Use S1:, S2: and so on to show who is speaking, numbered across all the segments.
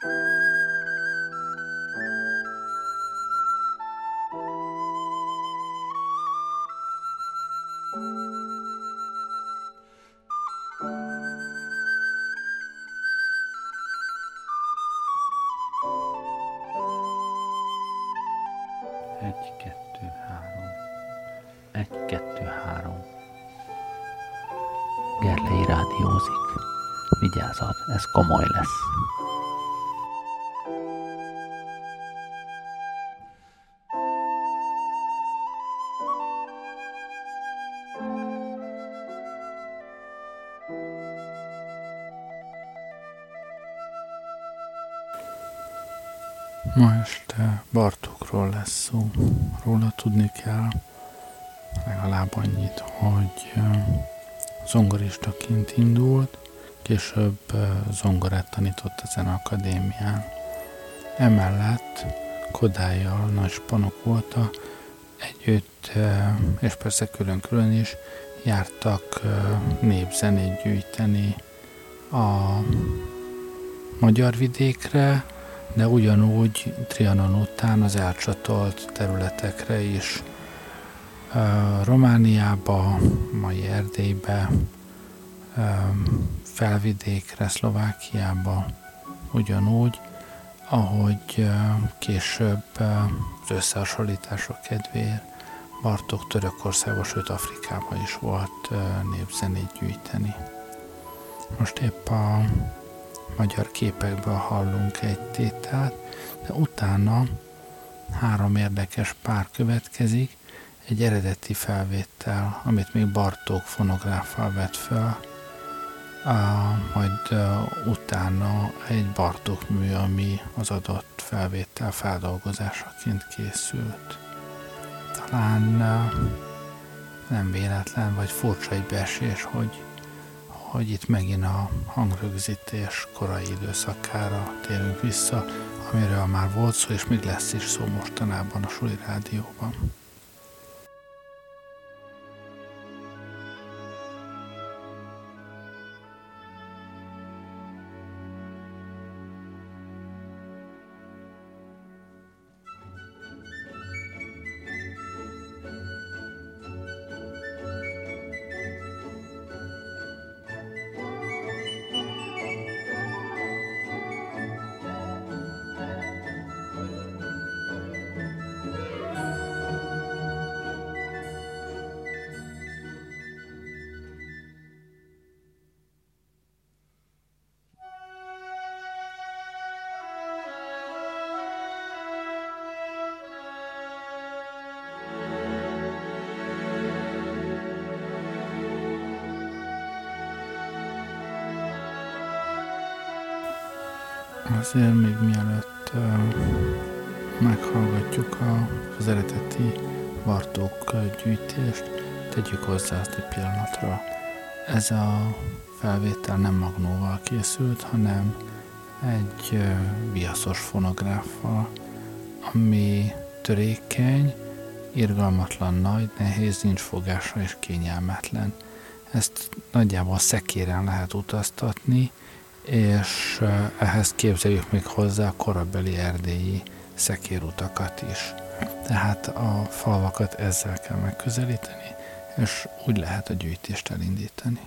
S1: Egy, kettő, három. Egy, kettő, három. Gerlei rádiózik. Vigyázat, ez komoly lesz.
S2: Tudni kell. Legalább annyit, hogy zongoristaként indult, később zongorát tanított a Zeneakadémián. Emellett Kodályjal nagy spanok volt együtt, és persze külön-külön is jártak népzenét gyűjteni a magyar vidékre, de ugyanúgy Trianon után az elcsatolt területekre is, Romániába, mai Erdélybe, felvidékre, Szlovákiába, ugyanúgy, ahogy később az összehasonlítások kedvéért Bartók Törökországba, sőt Afrikában is volt népzenét gyűjteni. Most épp a magyar képekből hallunk egy tételt, de utána három érdekes pár következik, egy eredeti felvétel, amit még Bartók fonográffal vett fel, majd utána egy Bartók mű, ami az adott felvétel feldolgozásaként készült. Talán nem véletlen, vagy furcsa egy beesés, hogy hogy itt megint a hangrögzítés korai időszakára térünk vissza, amiről már volt szó, és még lesz is szó mostanában a Suli Rádióban. Készült, hanem egy viaszos fonográffal, ami törékeny, irgalmatlan nagy, nehéz, nincs fogása és kényelmetlen. Ezt nagyjából szekéren lehet utaztatni, és ehhez képzeljük még hozzá a korabeli erdélyi szekérutakat is. Tehát a falvakat ezzel kell megközelíteni, és úgy lehet a gyűjtést elindítani.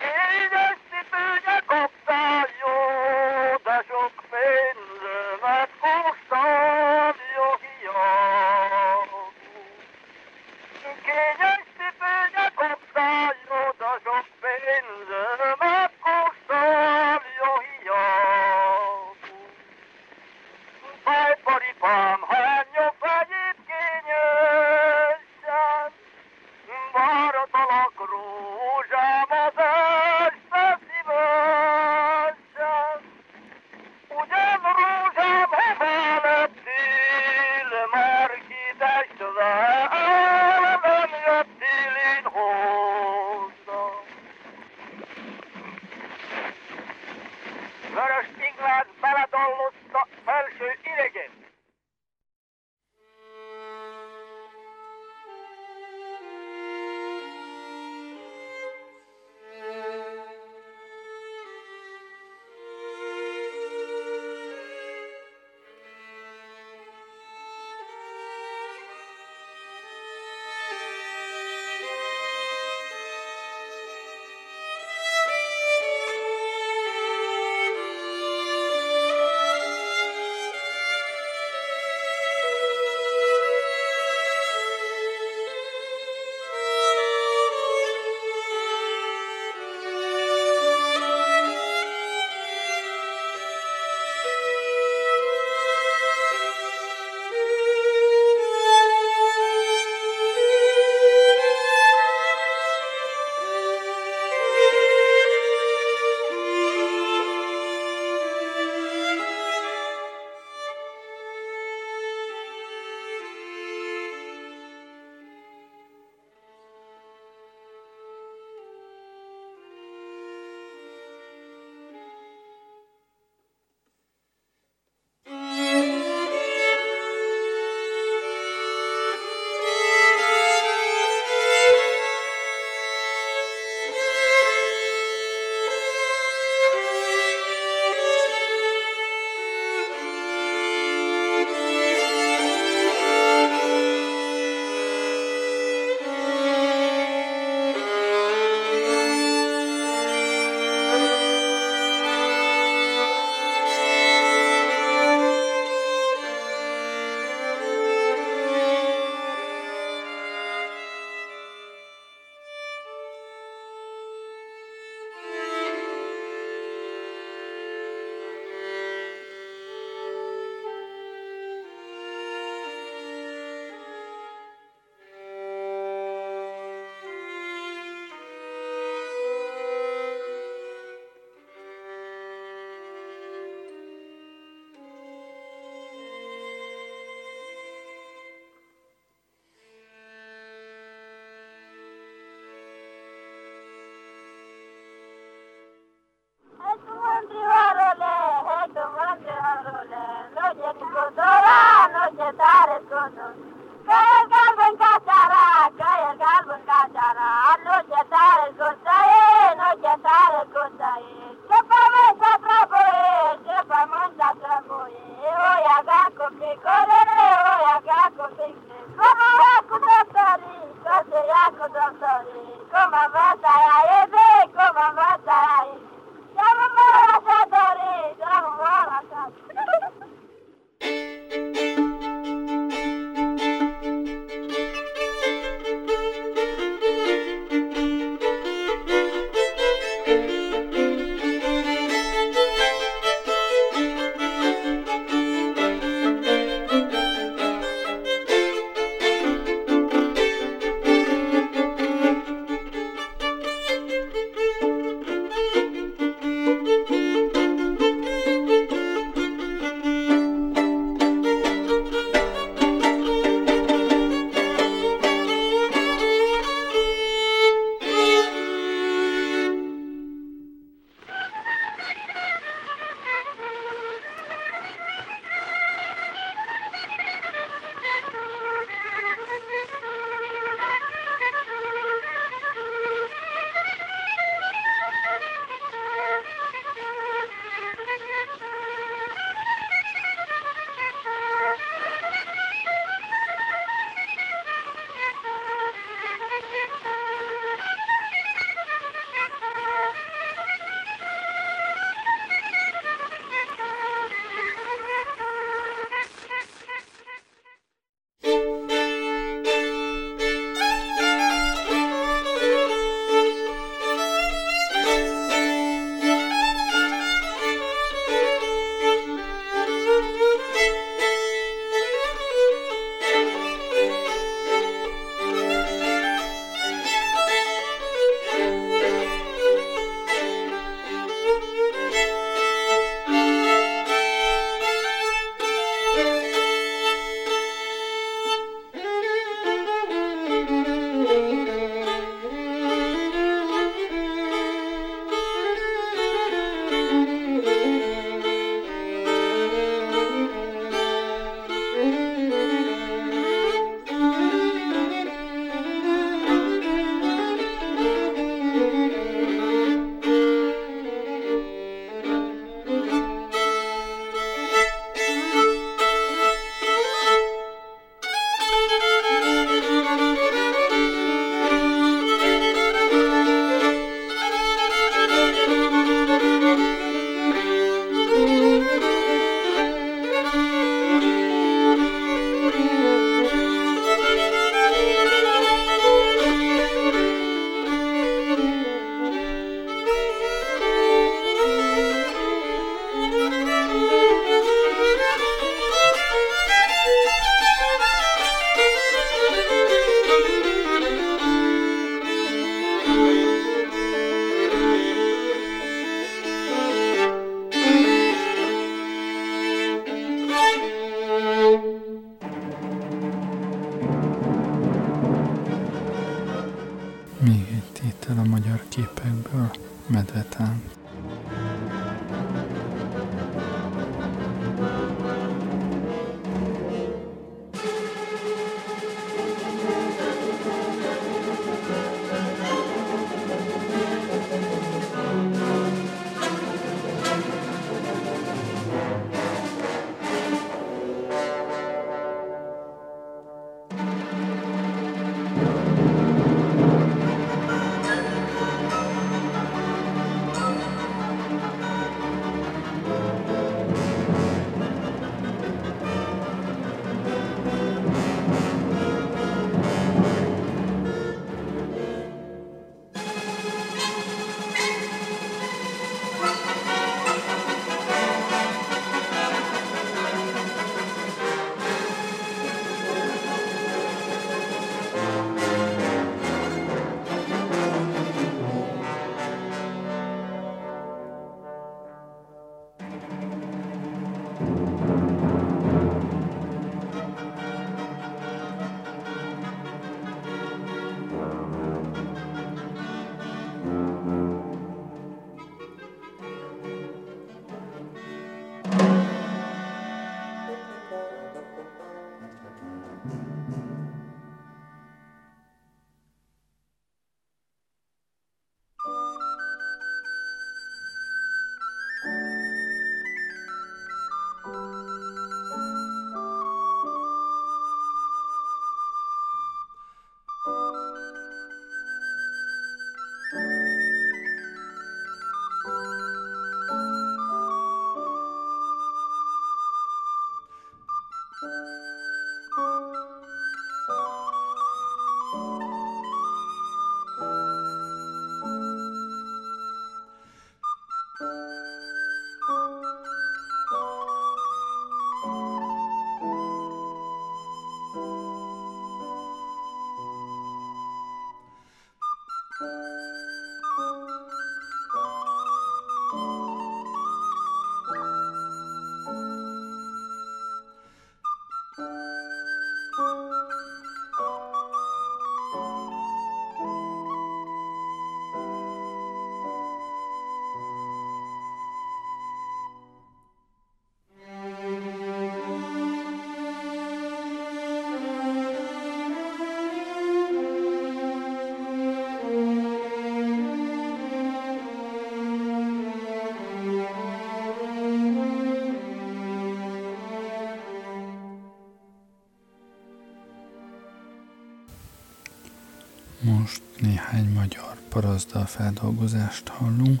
S2: Most néhány magyar parazdal feldolgozást hallunk,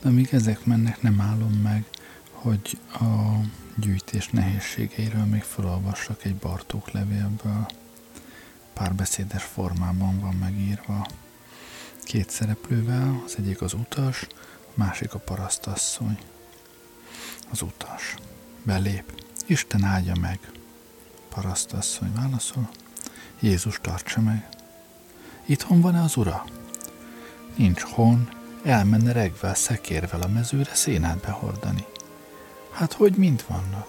S2: de amíg ezek mennek, nem állom meg, hogy a gyűjtés nehézségeiről még felolvassak egy Bartók levélből. Párbeszédes formában van megírva. Két szereplővel, az egyik az utas, a másik a parasztasszony. Az utas. Belép. Isten áldja meg. Parasztasszony válaszol. Jézus tartsa meg. Itthon van-e az ura? Nincs hon, elmenne regvel, szekérvel a mezőre szénát behordani. Hát hogy mint vannak?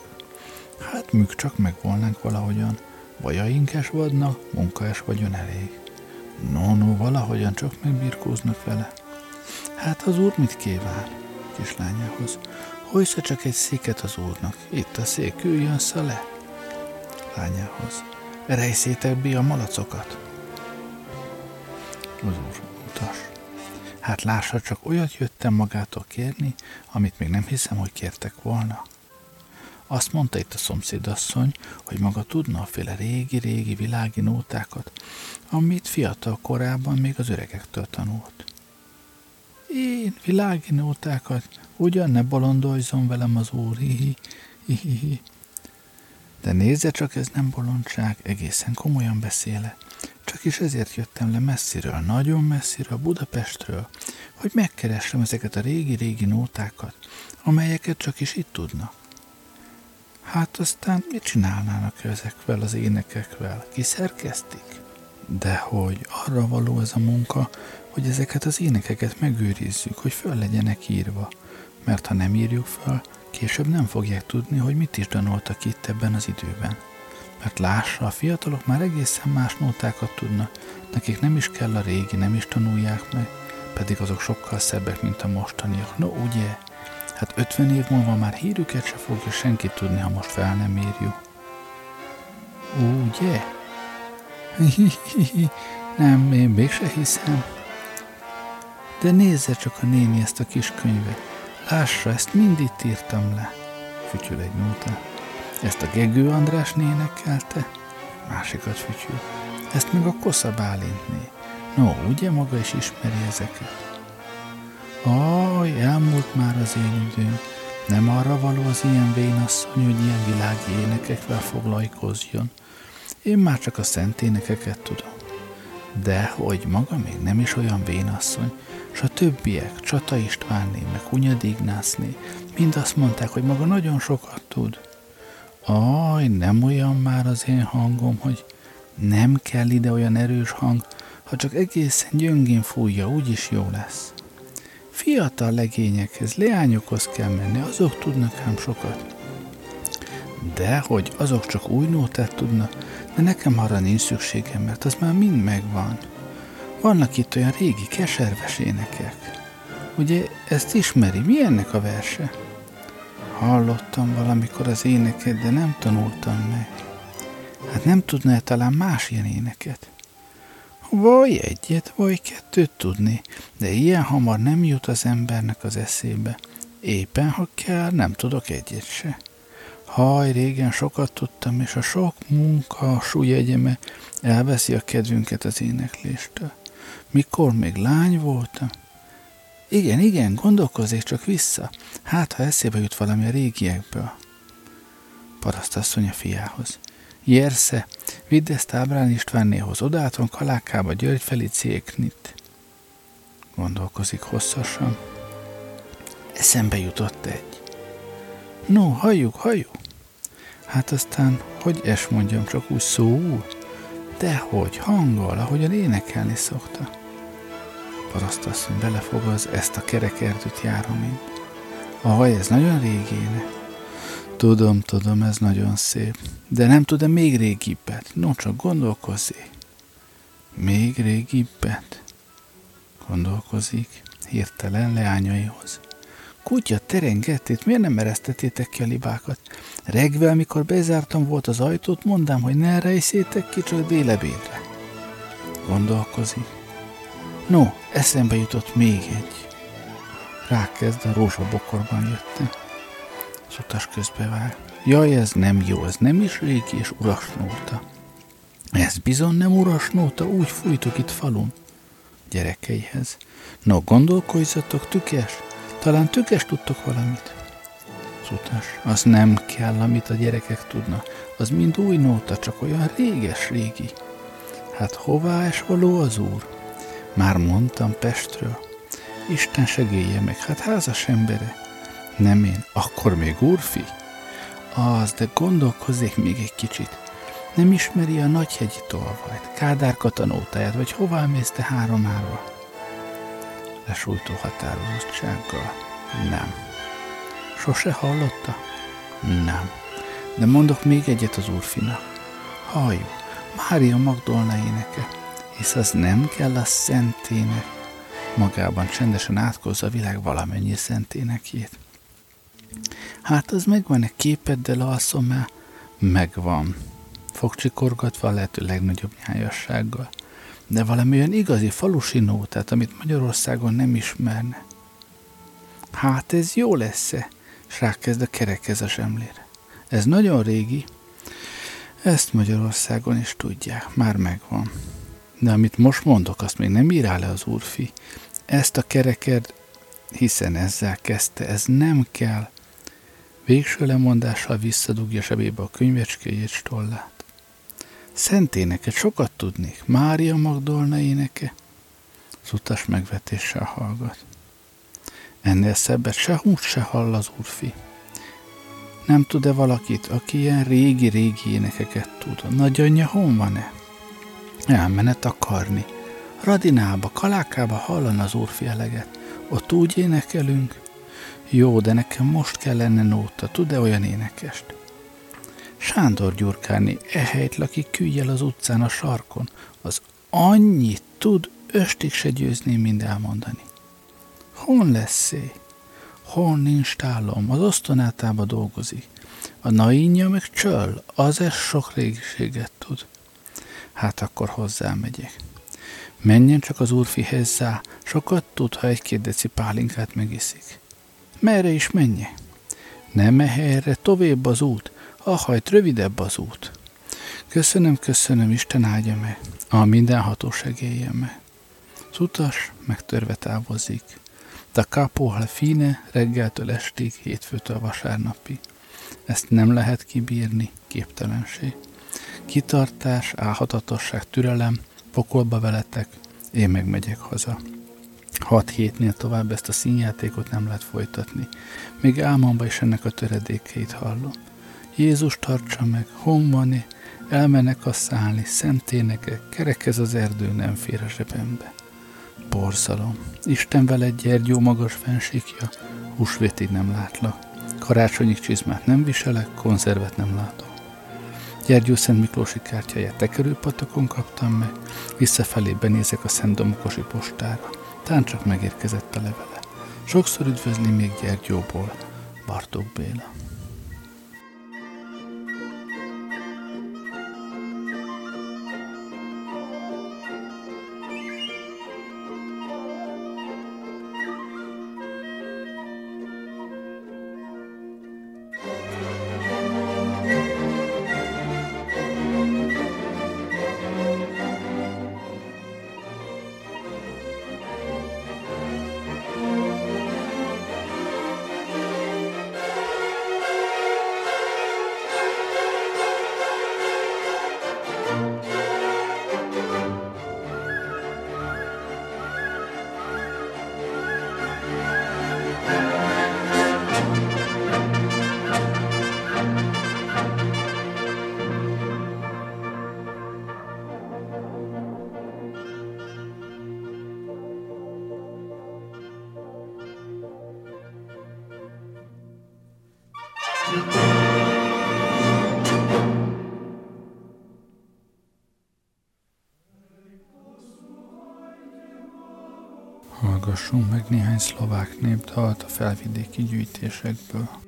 S2: Hát műk csak megvolnánk valahogyan, bajaink es vadna, munka es vagyon elég. No, no, valahogyan csak megbirkóznak vele. Hát az úr mit kíván? Kislányához. Hojsza csak egy széket az úrnak, itt a szék, üljön le. Lányához. Rejszétek be a malacokat az úr utas. Hát lássa, csak olyat jöttem magától kérni, amit még nem hiszem, hogy kértek volna. Azt mondta itt a szomszédasszony, hogy maga tudna a féle régi-régi világi nótákat, amit fiatal korában még az öregektől tanult. Én világi nótákat, ugyan ne bolondoljon velem az úr, hihi, hihi. De nézze csak, ez nem bolondság, egészen komolyan beszéle. Csak is ezért jöttem le messziről, nagyon messziről, Budapestről, hogy megkeressem ezeket a régi-régi nótákat, amelyeket csak is itt tudnak. Hát aztán mit csinálnának ezekvel az énekekvel? Kiszerkeztik? De hogy arra való ez a munka, hogy ezeket az énekeket megőrizzük, hogy föl legyenek írva. Mert ha nem írjuk föl, később nem fogják tudni, hogy mit is danoltak itt ebben az időben. Mert lássa, a fiatalok már egészen más nótákat tudnak, nekik nem is kell a régi, nem is tanulják meg, pedig azok sokkal szebbek, mint a mostaniak. No, ugye? Hát 50 év múlva már hírüket se fogja senki tudni, ha most fel nem írjuk. Ugye? nem, én mégse hiszem. De nézze csak a néni ezt a kis könyvet. Lássa, ezt mind itt írtam le. Fütyül egy nóta. Ezt a Gegő András nénekelte? Másikat fütyül. Ezt meg a Kosza Bálintné. No, ugye maga is ismeri ezeket? Aj, elmúlt már az én időm. Nem arra való az ilyen vénasszony, hogy ilyen világi énekekvel foglalkozjon. Én már csak a szent énekeket tudom. De hogy maga még nem is olyan vénasszony, s a többiek, Csata Istvánné, meg Hunyad Ignászné, mind azt mondták, hogy maga nagyon sokat tud. Aj, nem olyan már az én hangom, hogy nem kell ide olyan erős hang, ha csak egészen gyöngén fújja, úgyis jó lesz. Fiatal legényekhez, leányokhoz kell menni, azok tudnak ám sokat. De hogy azok csak új nótát tudnak, de nekem arra nincs szükségem, mert az már mind megvan. Vannak itt olyan régi keserves énekek. Ugye ezt ismeri, mi ennek a verse? Hallottam valamikor az éneket, de nem tanultam meg. Hát nem tudná talán más ilyen éneket? Vagy egyet, vagy kettőt tudni, de ilyen hamar nem jut az embernek az eszébe. Éppen, ha kell, nem tudok egyet se. Haj, régen sokat tudtam, és a sok munka, a súlyegyeme elveszi a kedvünket az énekléstől. Mikor még lány voltam? Igen, igen, gondolkozzék csak vissza. Hát, ha eszébe jut valami a régiekből. Parasztasszony a fiához. Jersze, vidd ezt Ábrán Istvánnéhoz, odáton Kalákába György Felicéknit. Gondolkozik hosszasan. Eszembe jutott egy. No, halljuk, halljuk. Hát aztán, hogy es mondjam, csak úgy szó Dehogy, hangol, ahogyan énekelni szokta. Parasztasszony belefogaz ezt a kerekerdőt járom én. Ahaj, ez nagyon régéne. Tudom, tudom, ez nagyon szép. De nem tudom még régibbet. No, csak gondolkozzé. Még régibbet? Gondolkozik, hirtelen leányaihoz. Kutya, terengetét, miért nem eresztetétek ki a libákat? Regvel, mikor bezártam volt az ajtót, mondám, hogy ne rejszétek ki, csak délebédre. Gondolkozik. No, eszembe jutott még egy. Rákezd, a rózsabokorban jöttem. Az utas közbevág. Jaj, ez nem jó, ez nem is régi és uras nóta. Ez bizony nem uras nóta, úgy fújtok itt falun. Gyerekeihez. No, gondolkozzatok, tükes. Talán tükes tudtok valamit. Az utas. Az nem kell, amit a gyerekek tudnak. Az mind új nóta, csak olyan réges-régi. Hát hová es való az úr? Már mondtam Pestről. Isten segélje meg, hát házas embere. Nem én, akkor még úrfi? Az, de gondolkozzék még egy kicsit. Nem ismeri a nagyhegyi tolvajt, Kádár katanótáját, vagy hová mész te három árva? Lesújtó határozottsággal. Nem. Sose hallotta? Nem. De mondok még egyet az úrfinak. Halljú, Mária Magdolna éneke, hisz az nem kell a szentének. Magában csendesen átkozza a világ valamennyi szenténekjét. Hát az megvan-e képeddel alszom el? Megvan. Fogcsikorgatva a lehető legnagyobb nyájassággal. De valami olyan igazi falusi nótát, amit Magyarországon nem ismerne. Hát ez jó lesz-e? És rákezd a kerekez a zsemlére. Ez nagyon régi. Ezt Magyarországon is tudják, már megvan. De amit most mondok, azt még nem írál le az úrfi. Ezt a kereked, hiszen ezzel kezdte, ez nem kell. Végső lemondással visszadugja sebébe a könyvecskéjét stollát. Szent éneket sokat tudnék. Mária Magdolna éneke. Az utas megvetéssel hallgat. Ennél szebbet se hús se hall az úrfi. Nem tud-e valakit, aki ilyen régi-régi énekeket tud? A nagyanyja hon van-e? Elmenet akarni. Radinába, Kalákába hallan az úrfi eleget. Ott úgy énekelünk. Jó, de nekem most kell lenne nóta. Tud-e olyan énekest? Sándor Gyurkáni, ehelyt laki küljel az utcán a sarkon. Az annyit tud, östig se győzni mind elmondani. Hon lesz -e? Hon nincs tálom, az osztonátába dolgozik. A nainja meg csöl, az ez sok régiséget tud. Hát akkor hozzámegyek. Menjen csak az úrfihez zá, sokat tud, ha egy-két deci pálinkát megiszik. Merre is menje? Nem erre, tovább az út, ahajt rövidebb az út. Köszönöm, köszönöm, Isten áldja meg, a mindenható segélje meg. Az utas megtörve távozik. Da capo al fine reggeltől estig, hétfőtől vasárnapi. Ezt nem lehet kibírni, képtelenség. Kitartás, álhatatosság, türelem, pokolba veletek, én meg megyek haza. Hat hétnél tovább ezt a színjátékot nem lehet folytatni. Még álmomba is ennek a töredékeit hallom. Jézus tartsa meg, hon elmenek a szállni, szent énekek, kerekez az erdő, nem fér a zsebembe. Borzalom. Isten veled Gyergyó magas fensikja, húsvétig nem látlak. Karácsonyig csizmát nem viselek, konzervet nem látok. Gyergyó Szent Miklósi kártyáját tekerőpatakon kaptam meg, visszafelé benézek a Szent Domokosi postára. Tán csak megérkezett a levele. Sokszor üdvözli még Gyergyóból, Bartók Béla. Néhány szlovák népdalt a felvidéki gyűjtésekből.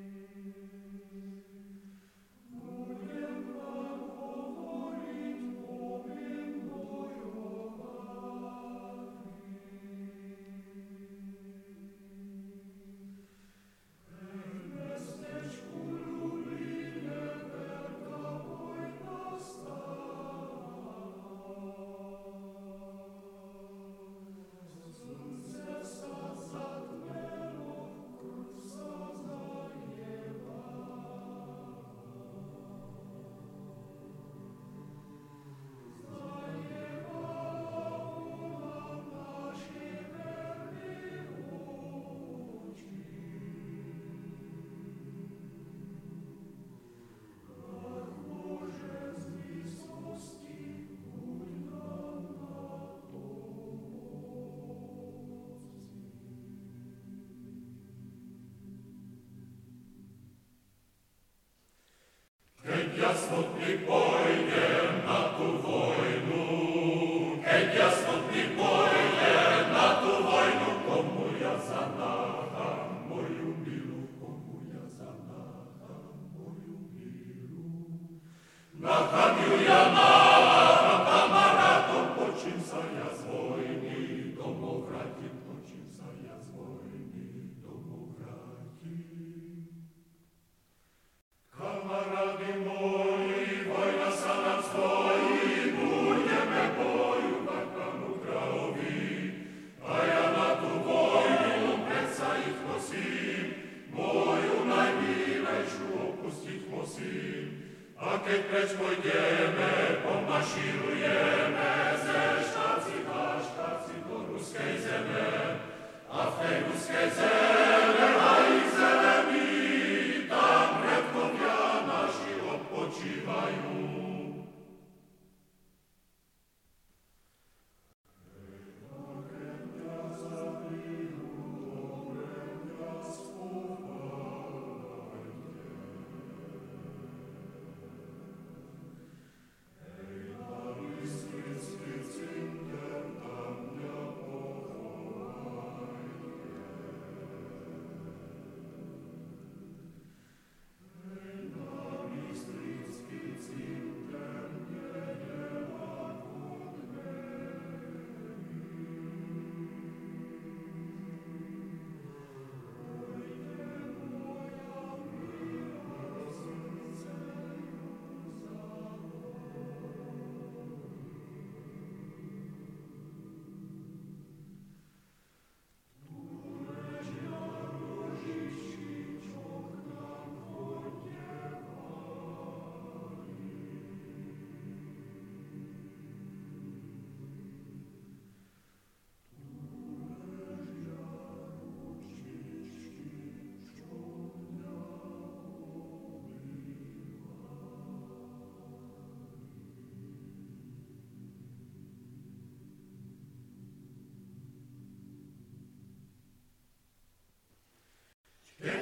S2: smutný boj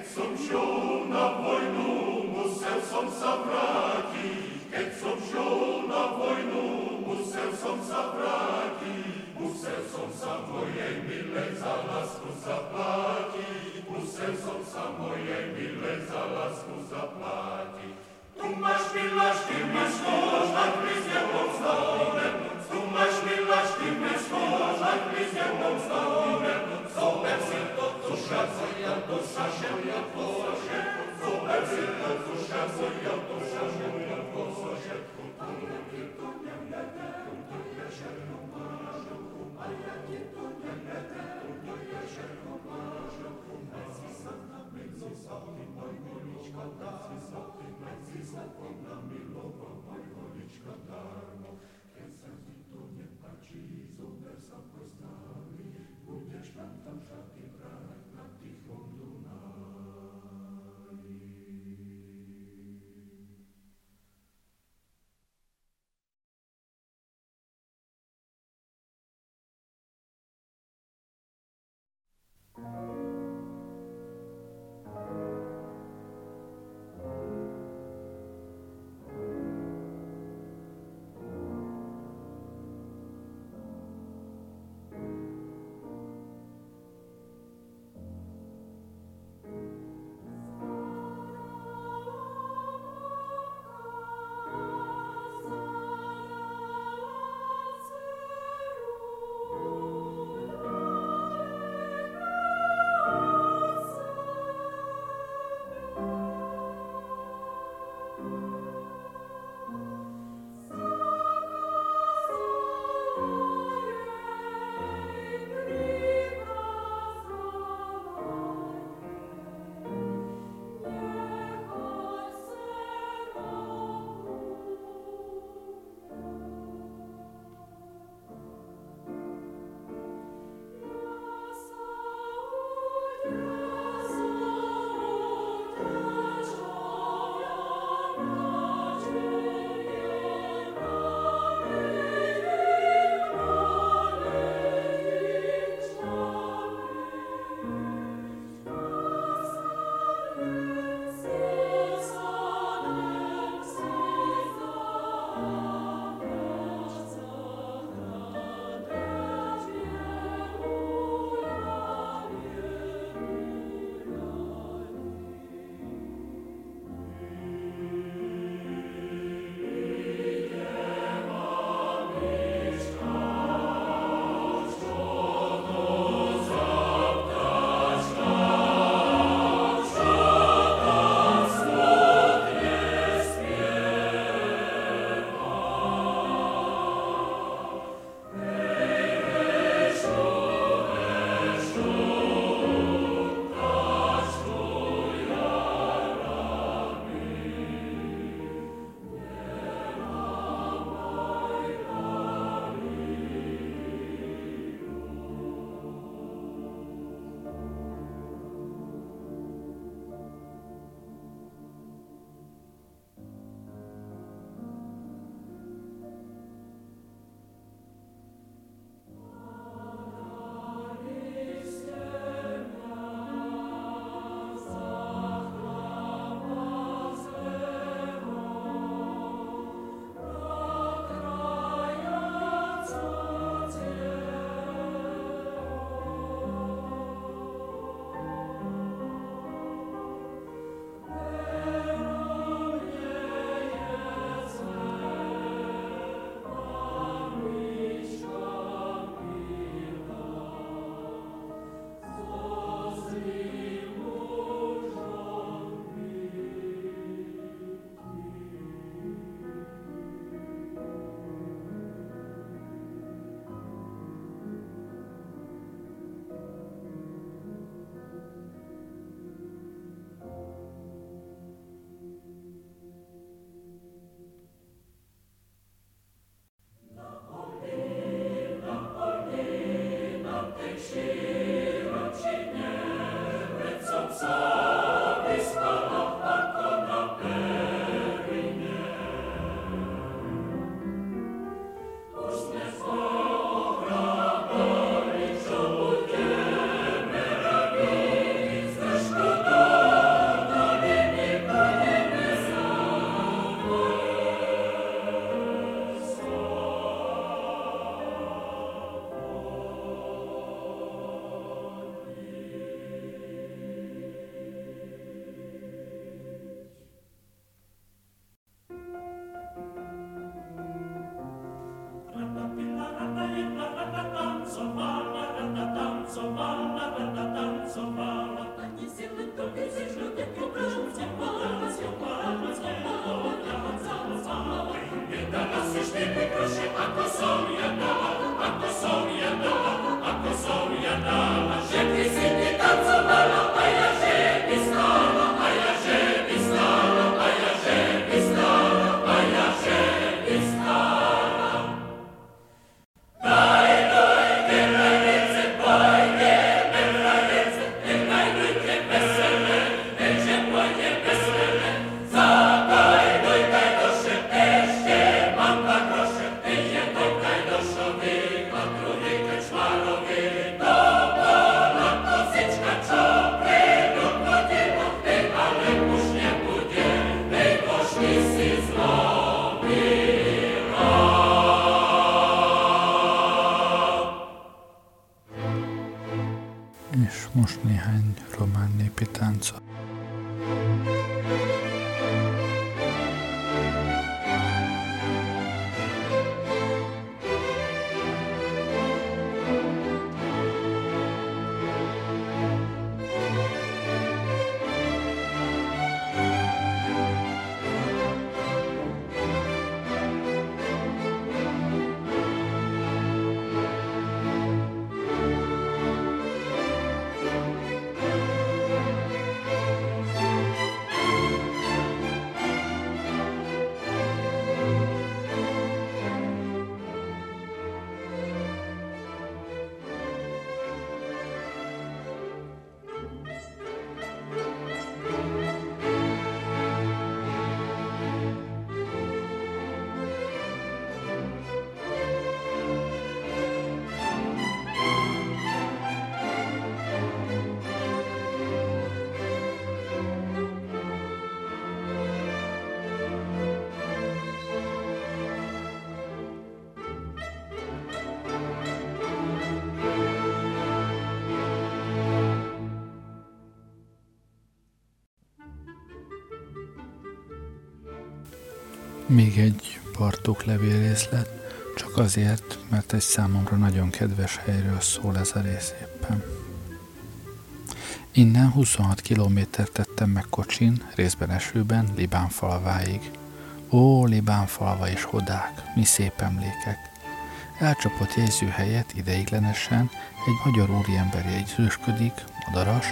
S2: som šiol na vojnu, musel som sa vrátiť. Keď som šiol na vojnu, musel som sa vrátiť. Musel som sa mojej milej za lásku zaplatiť. Musel som sa mojej milej za lásku zaplatiť. Tu
S3: máš, miláš, ty máš, no. Sottim, oi, oi,
S2: Még egy Bartók levélrészlet, csak azért, mert egy számomra nagyon kedves helyről szól ez a rész éppen. Innen 26 kilométert tettem meg kocsin, részben esőben, Libán falváig. Ó, Libán falva és hodák, mi szép emlékek! Elcsapott jegyző helyett ideiglenesen egy magyar úriember jegyzősködik, madaras,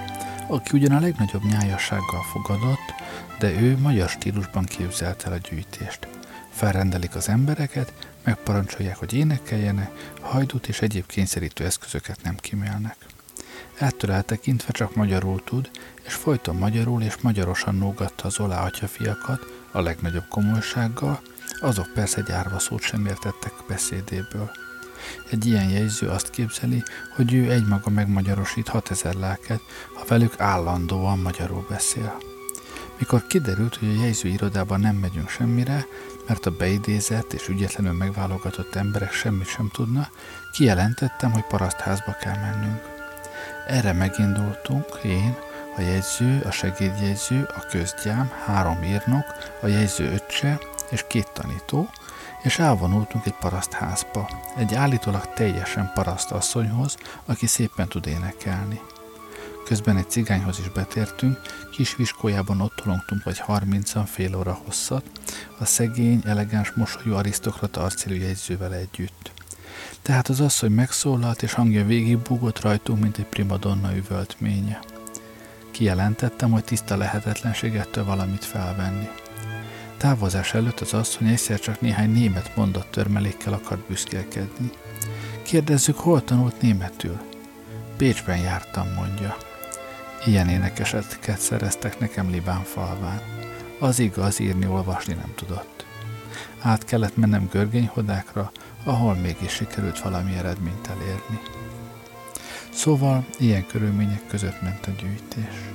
S2: aki ugyan a legnagyobb nyájassággal fogadott, de ő magyar stílusban képzelt el a gyűjtést. Felrendelik az embereket, megparancsolják, hogy énekeljenek, hajdút és egyéb kényszerítő eszközöket nem kimélnek. Ettől eltekintve csak magyarul tud, és folyton magyarul és magyarosan nógatta az olá atyafiakat a legnagyobb komolysággal, azok persze egy árva szót sem értettek beszédéből. Egy ilyen jegyző azt képzeli, hogy ő egymaga megmagyarosít 6000 lelket, ha velük állandóan magyarul beszél. Mikor kiderült, hogy a jegyző irodában nem megyünk semmire, mert a beidézett és ügyetlenül megválogatott emberek semmit sem tudna, kijelentettem, hogy parasztházba kell mennünk. Erre megindultunk, én, a jegyző, a segédjegyző, a közgyám, három írnok, a jegyző öccse és két tanító, és elvonultunk egy parasztházba, egy állítólag teljesen paraszt asszonyhoz, aki szépen tud énekelni. Közben egy cigányhoz is betértünk, kis viskójában ott tolongtunk vagy harmincan fél óra hosszat, a szegény, elegáns mosolyú arisztokrata arcélű jegyzővel együtt. Tehát az asszony megszólalt, és hangja végig búgott rajtunk, mint egy primadonna üvöltménye. Kijelentettem, hogy tiszta lehetetlenségettől valamit felvenni. Távozás előtt az asszony egyszer csak néhány német mondat törmelékkel akart büszkélkedni. Kérdezzük, hol tanult németül? Pécsben jártam, mondja. Ilyen énekeseket szereztek nekem Libán falván. Az igaz, írni-olvasni nem tudott. Át kellett mennem görgényhodákra, ahol mégis sikerült valami eredményt elérni. Szóval ilyen körülmények között ment a gyűjtés.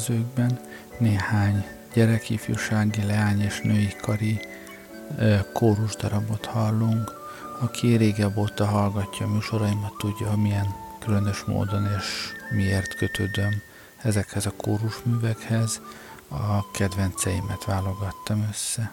S3: Következőkben néhány gyerekifjúsági, leány és női kari kórus darabot hallunk. Aki régebb óta hallgatja a műsoraimat, tudja, milyen különös módon és miért kötődöm ezekhez a kórusművekhez. A kedvenceimet válogattam össze.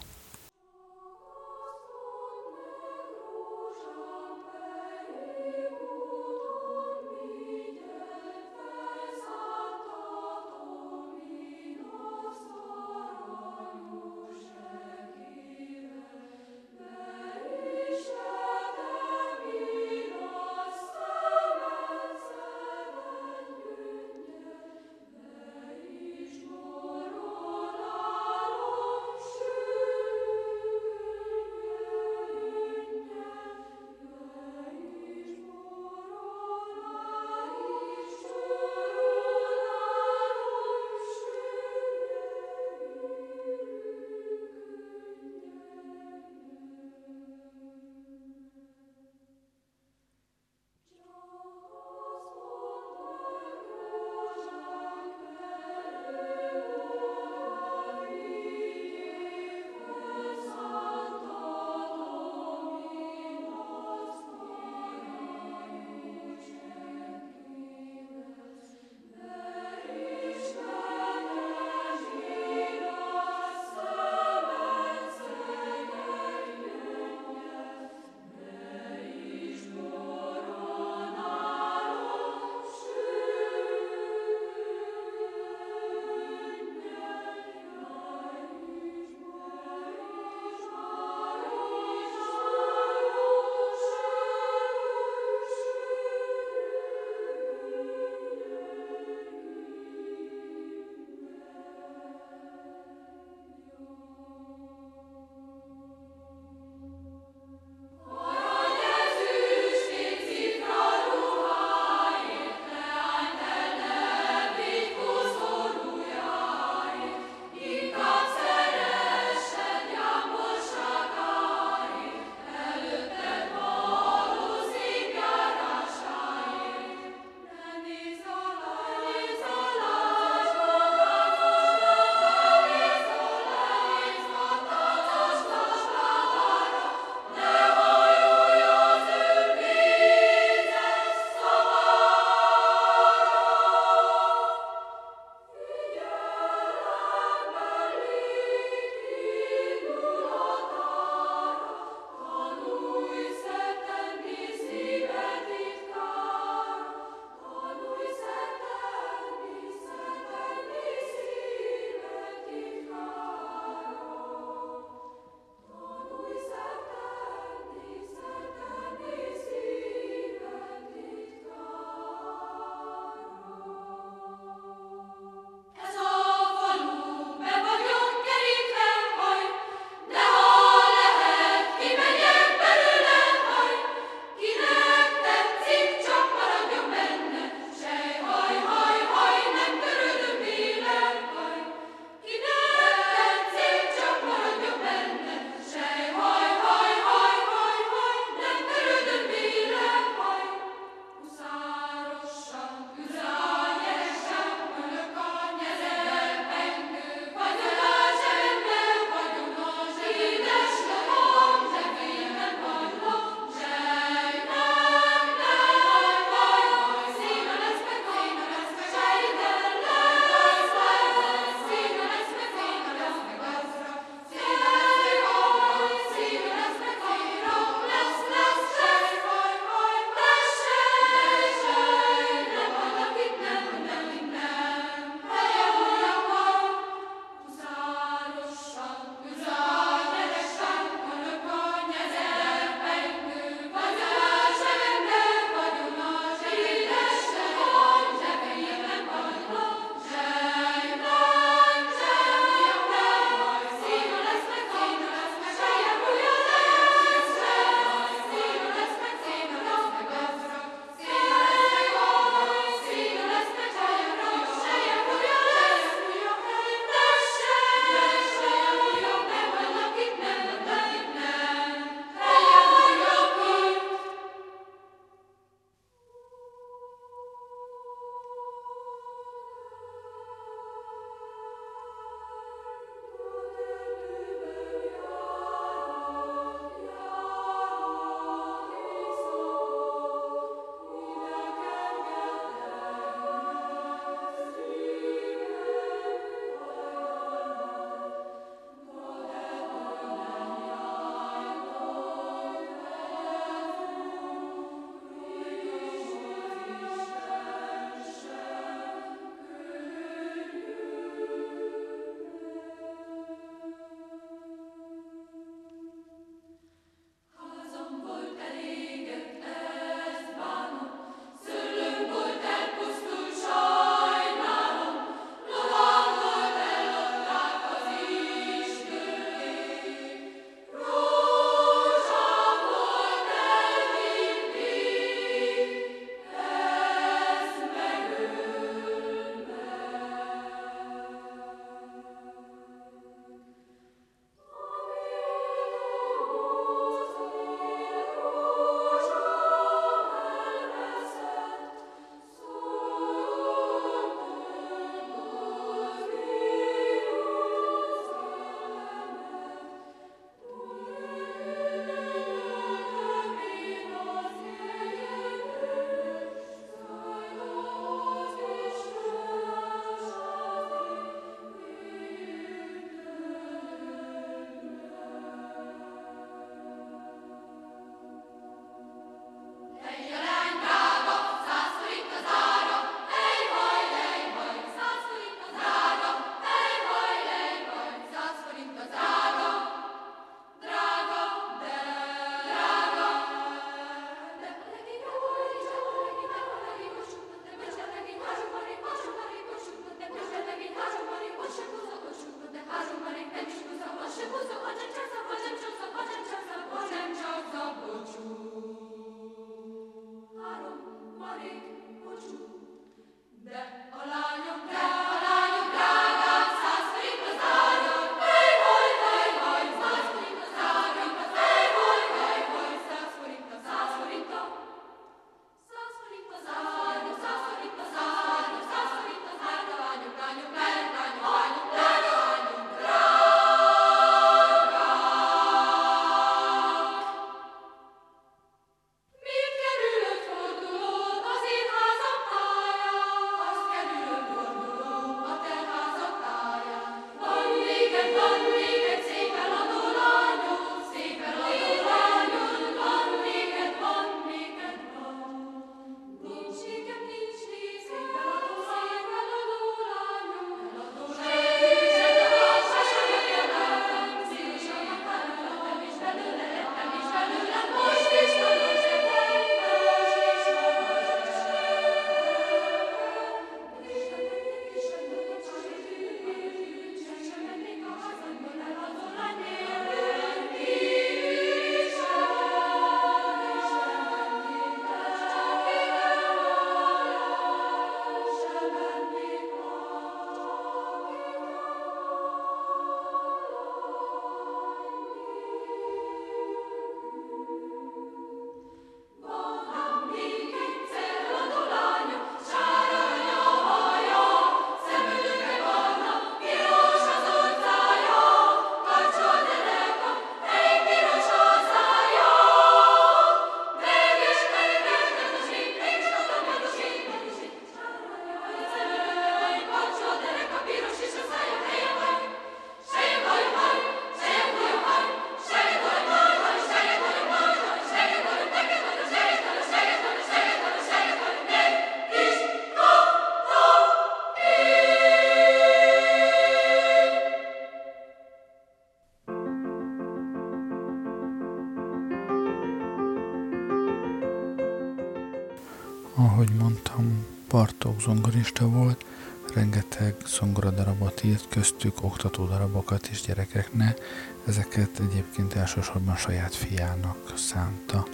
S2: Bartók zongorista volt, rengeteg zongoradarabot írt, köztük oktatódarabokat is gyerekeknek, ezeket egyébként elsősorban saját fiának szánta.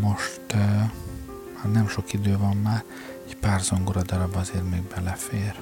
S2: Most hát nem sok idő van már, egy pár zongoradarab azért még belefér.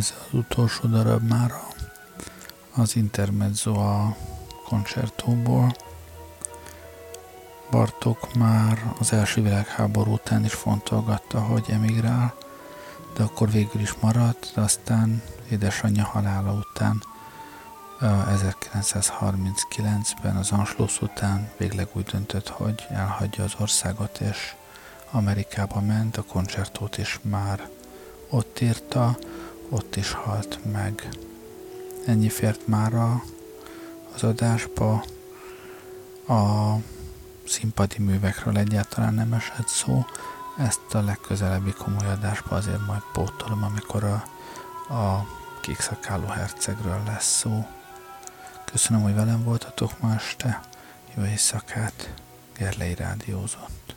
S2: Ez az utolsó darab már az intermezzo a koncertóból. Bartok már az első világháború után is fontolgatta, hogy emigrál, de akkor végül is maradt, de aztán édesanyja halála után 1939-ben az Anschluss után végleg úgy döntött, hogy elhagyja az országot, és Amerikába ment, a koncertót is már ott írta, ott is halt meg. Ennyi fért már a, az adásba. A színpadi művekről egyáltalán nem esett szó. Ezt a legközelebbi komoly adásba azért majd pótolom, amikor a, a kékszakáló hercegről lesz szó. Köszönöm, hogy velem voltatok ma este. Jó éjszakát. Gerlei Rádiózott.